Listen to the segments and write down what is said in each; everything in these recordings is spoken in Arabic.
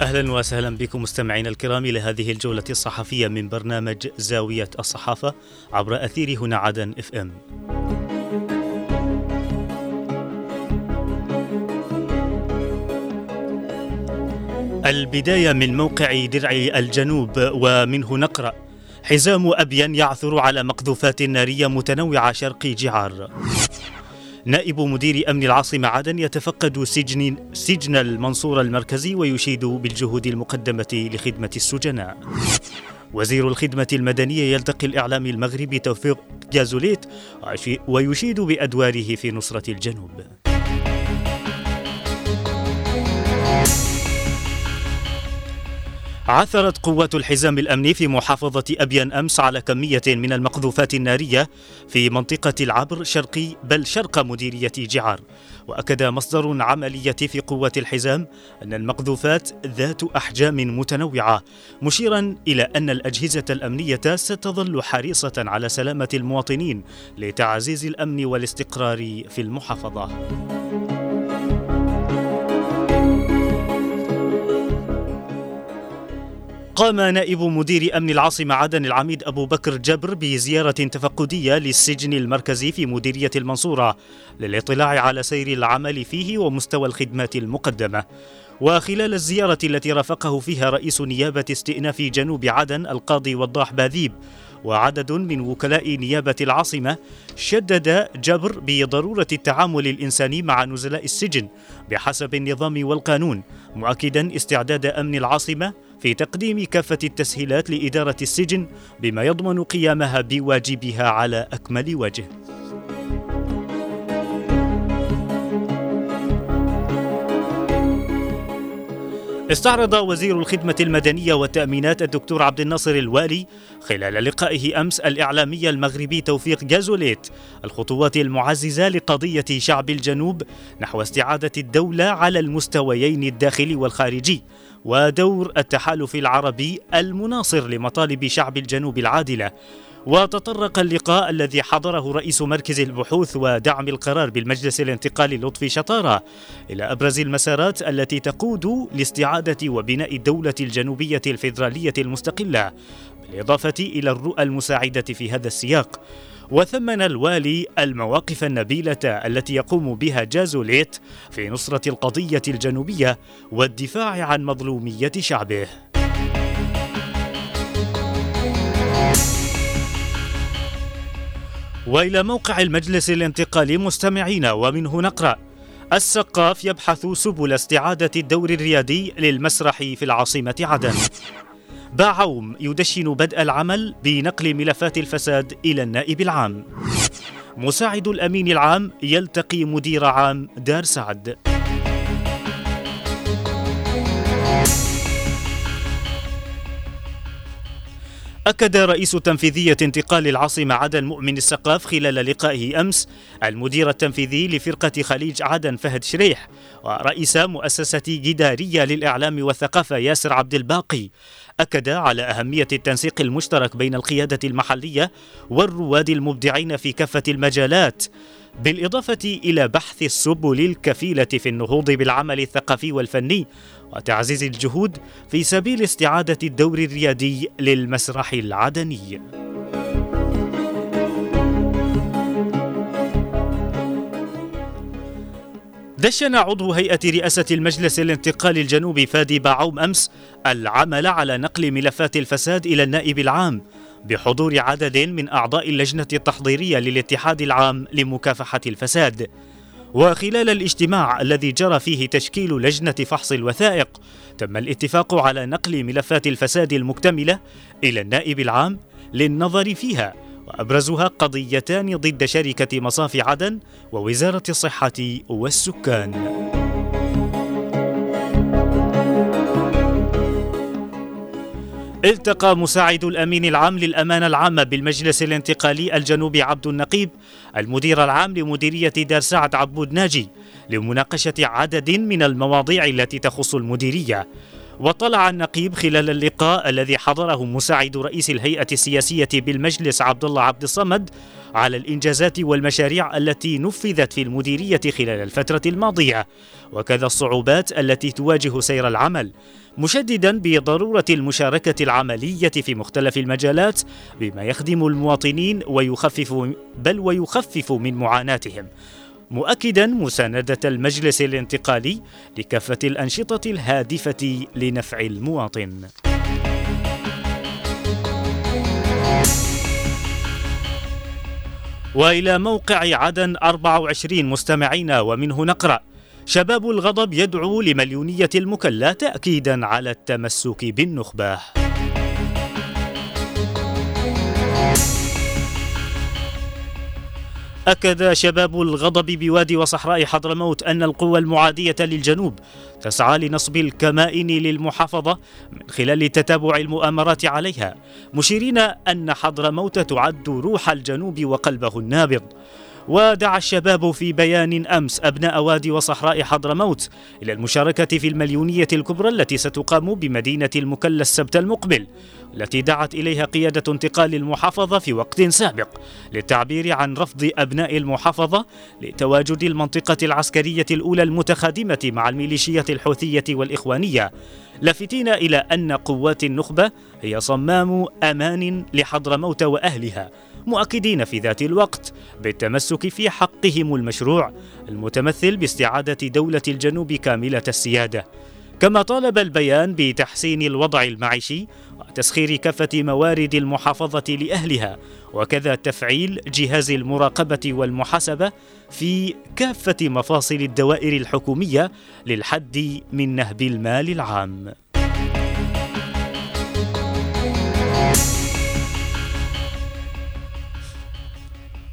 أهلا وسهلا بكم مستمعينا الكرام إلى هذه الجولة الصحفية من برنامج زاوية الصحافة عبر أثير هنا عدن إف إم. البداية من موقع درع الجنوب ومنه نقرأ حزام ابين يعثر على مقذوفات نارية متنوعة شرقي جعار. نائب مدير أمن العاصمة عدن يتفقد سجن, سجن المنصورة المركزي ويشيد بالجهود المقدمة لخدمة السجناء. وزير الخدمة المدنية يلتقي الإعلام المغربي توفيق جازوليت ويشيد بأدواره في نصرة الجنوب. عثرت قوات الحزام الأمني في محافظة أبين أمس على كمية من المقذوفات النارية في منطقة العبر شرقي بل شرق مديرية جعار وأكد مصدر عملية في قوات الحزام أن المقذوفات ذات أحجام متنوعة مشيرا إلى أن الأجهزة الأمنية ستظل حريصة على سلامة المواطنين لتعزيز الأمن والاستقرار في المحافظة. قام نائب مدير أمن العاصمة عدن العميد أبو بكر جبر بزيارة تفقدية للسجن المركزي في مديرية المنصورة للاطلاع على سير العمل فيه ومستوى الخدمات المقدمة. وخلال الزيارة التي رافقه فيها رئيس نيابة استئناف جنوب عدن القاضي وضاح باذيب وعدد من وكلاء نيابة العاصمة شدد جبر بضرورة التعامل الإنساني مع نزلاء السجن بحسب النظام والقانون مؤكدا استعداد أمن العاصمة في تقديم كافة التسهيلات لإدارة السجن بما يضمن قيامها بواجبها على أكمل وجه. استعرض وزير الخدمة المدنية والتأمينات الدكتور عبد الناصر الوالي خلال لقائه أمس الإعلامي المغربي توفيق جازوليت الخطوات المعززة لقضية شعب الجنوب نحو استعادة الدولة على المستويين الداخلي والخارجي ودور التحالف العربي المناصر لمطالب شعب الجنوب العادلة. وتطرق اللقاء الذي حضره رئيس مركز البحوث ودعم القرار بالمجلس الانتقالي لطفي شطارة إلى أبرز المسارات التي تقود لاستعادة وبناء الدولة الجنوبية الفيدرالية المستقلة بالإضافة إلى الرؤى المساعدة في هذا السياق وثمن الوالي المواقف النبيلة التي يقوم بها جازوليت في نصرة القضية الجنوبية والدفاع عن مظلومية شعبه. وإلى موقع المجلس الانتقالي مستمعين ومنه نقرأ السقاف يبحث سبل استعادة الدور الريادي للمسرح في العاصمة عدن. باعوم يدشن بدء العمل بنقل ملفات الفساد إلى النائب العام. مساعد الأمين العام يلتقي مدير عام دار سعد. أكد رئيس تنفيذية انتقال العاصمة عدن مؤمن السقاف خلال لقائه أمس. المدير التنفيذي لفرقة خليج عدن فهد شريح ورئيس مؤسسة جدارية للإعلام والثقافة ياسر عبد الباقي. أكد على أهمية التنسيق المشترك بين القيادة المحلية والرواد المبدعين في كافة المجالات بالإضافة إلى بحث السبل الكفيلة في النهوض بالعمل الثقافي والفني وتعزيز الجهود في سبيل استعادة الدور الريادي للمسرح العدني. دشن عضو هيئة رئاسة المجلس الانتقالي الجنوبي فادي باعوم أمس العمل على نقل ملفات الفساد إلى النائب العام بحضور عدد من أعضاء اللجنة التحضيرية للاتحاد العام لمكافحة الفساد وخلال الاجتماع الذي جرى فيه تشكيل لجنة فحص الوثائق تم الاتفاق على نقل ملفات الفساد المكتملة إلى النائب العام للنظر فيها وأبرزها قضيتان ضد شركة مصافي عدن ووزارة الصحة والسكان. التقى مساعد الأمين العام للأمانة العامة بالمجلس الانتقالي الجنوبي عبد النقيب المدير العام لمديرية دار سعد عبود ناجي لمناقشة عدد من المواضيع التي تخص المديرية. وطلع النقيب خلال اللقاء الذي حضره مساعد رئيس الهيئة السياسية بالمجلس عبد الله عبد الصمد على الإنجازات والمشاريع التي نفذت في المديرية خلال الفترة الماضية. وكذا الصعوبات التي تواجه سير العمل مشددا بضرورة المشاركة العملية في مختلف المجالات بما يخدم المواطنين ويخفف بل ويخفف من معاناتهم. مؤكدا مساندة المجلس الانتقالي لكافة الأنشطة الهادفة لنفع المواطن. وإلى موقع عدن 24 مستمعين ومنه نقرأ شباب الغضب يدعو لمليونية المكلا تأكيدا على التمسك بالنخبة. أكد شباب الغضب بوادي وصحراء حضرموت أن القوى المعادية للجنوب تسعى لنصب الكمائن للمحافظة من خلال تتابع المؤامرات عليها مشيرين أن حضرموت تعد روح الجنوب وقلبه النابض. ودعا الشباب في بيان أمس أبناء وادي وصحراء حضرموت إلى المشاركة في المليونية الكبرى التي ستقام بمدينة المكلا السبت المقبل التي دعت إليها قيادة انتقال المحافظة في وقت سابق للتعبير عن رفض أبناء المحافظة لتواجد المنطقة العسكرية الأولى المتخادمة مع الميليشيات الحوثية والإخوانية. لافتين إلى أن قوات النخبة هي صمام أمان لحضرموت وأهلها. مؤكدين في ذات الوقت بالتمسك في حقهم المشروع المتمثل باستعادة دولة الجنوب كاملة السيادة. كما طالب البيان بتحسين الوضع المعيشي وتسخير كافة موارد المحافظة لأهلها وكذا تفعيل جهاز المراقبة والمحاسبة في كافة مفاصل الدوائر الحكومية للحد من نهب المال العام.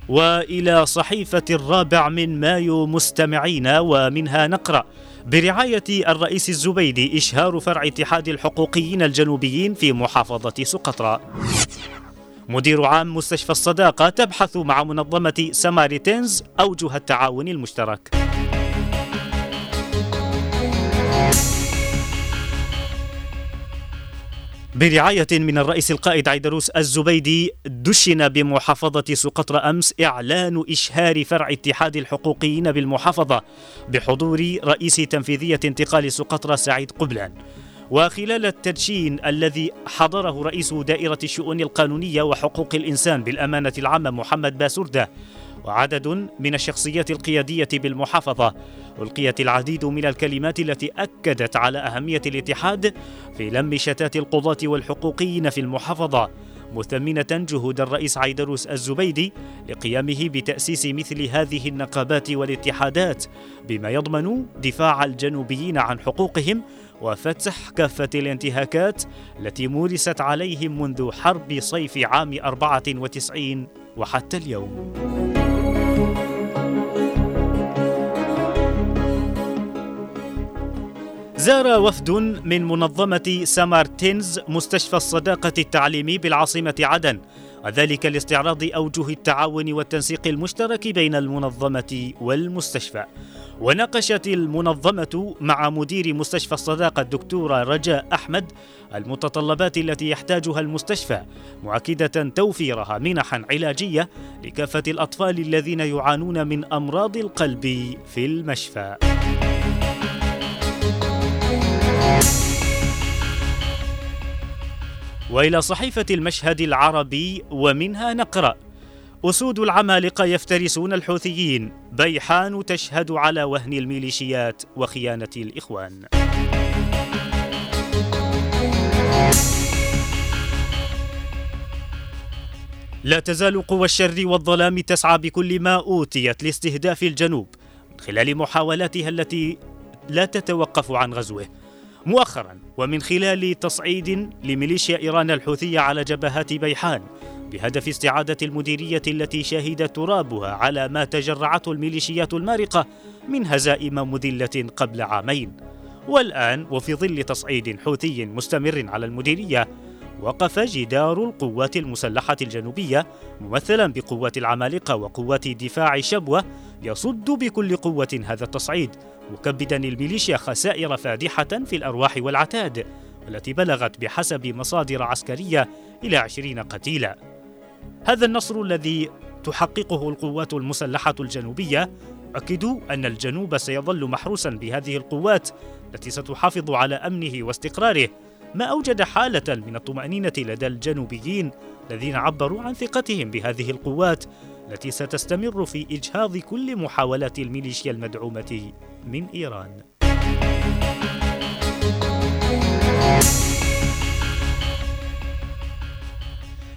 وإلى صحيفة الرابع من مايو مستمعين ومنها نقرأ برعاية الرئيس الزبيدي إشهار فرع اتحاد الحقوقيين الجنوبيين في محافظة سقطرى. مدير عام مستشفى الصداقة تبحث مع منظمة سماريتينز أوجه التعاون المشترك. برعاية من الرئيس القائد عيدروس الزبيدي دشن بمحافظة سقطرى أمس إعلان إشهار فرع اتحاد الحقوقيين بالمحافظة بحضور رئيس تنفيذية انتقال سقطرى سعيد قبلان. وخلال التدشين الذي حضره رئيس دائرة الشؤون القانونية وحقوق الإنسان بالأمانة العامة محمد باسردة وعدد من الشخصيات القيادية بالمحافظة ألقيت العديد من الكلمات التي أكدت على أهمية الاتحاد في لم شتات القضاة والحقوقيين في المحافظة مثمنة جهود الرئيس عيدروس الزبيدي لقيامه بتأسيس مثل هذه النقابات والاتحادات بما يضمن دفاع الجنوبيين عن حقوقهم وفتح كافة الانتهاكات التي مورست عليهم منذ حرب صيف عام 94 وحتى اليوم. زار وفد من منظمة سامارتينز مستشفى الصداقة التعليمي بالعاصمة عدن وذلك لاستعراض أوجه التعاون والتنسيق المشترك بين المنظمة والمستشفى وناقشت المنظمة مع مدير مستشفى الصداقة الدكتورة رجاء أحمد المتطلبات التي يحتاجها المستشفى مؤكدة توفيرها منحا علاجية لكافة الأطفال الذين يعانون من أمراض القلب في المشفى. وإلى صحيفة المشهد العربي ومنها نقرأ أسود العمالقة يفترسون الحوثيين بيحان تشهد على وهن الميليشيات وخيانة الإخوان. لا تزال قوى الشر والظلام تسعى بكل ما أوتيت لاستهداف الجنوب من خلال محاولاتها التي لا تتوقف عن غزوه. مؤخرا ومن خلال تصعيد لميليشيا إيران الحوثيه على جبهات بيحان بهدف استعادة المديرية التي شهد ترابها على ما تجرعته الميليشيات المارقة من هزائم مذلة قبل عامين. والآن وفي ظل تصعيد حوثي مستمر على المديرية وقف جدار القوات المسلحة الجنوبية ممثلا بقوات العمالقة وقوات دفاع شبوة يصد بكل قوة هذا التصعيد مكبدا الميليشيا خسائر فادحة في الأرواح والعتاد والتي بلغت بحسب مصادر عسكرية إلى عشرين قتيلا. هذا النصر الذي ستحققه القوات المسلحة الجنوبية أكدوا أن الجنوب سيظل محروسا بهذه القوات التي ستحافظ على أمنه واستقراره ما أوجد حالة من الطمأنينة لدى الجنوبيين الذين عبروا عن ثقتهم بهذه القوات التي ستستمر في إجهاض كل محاولات الميليشيا المدعومة من إيران.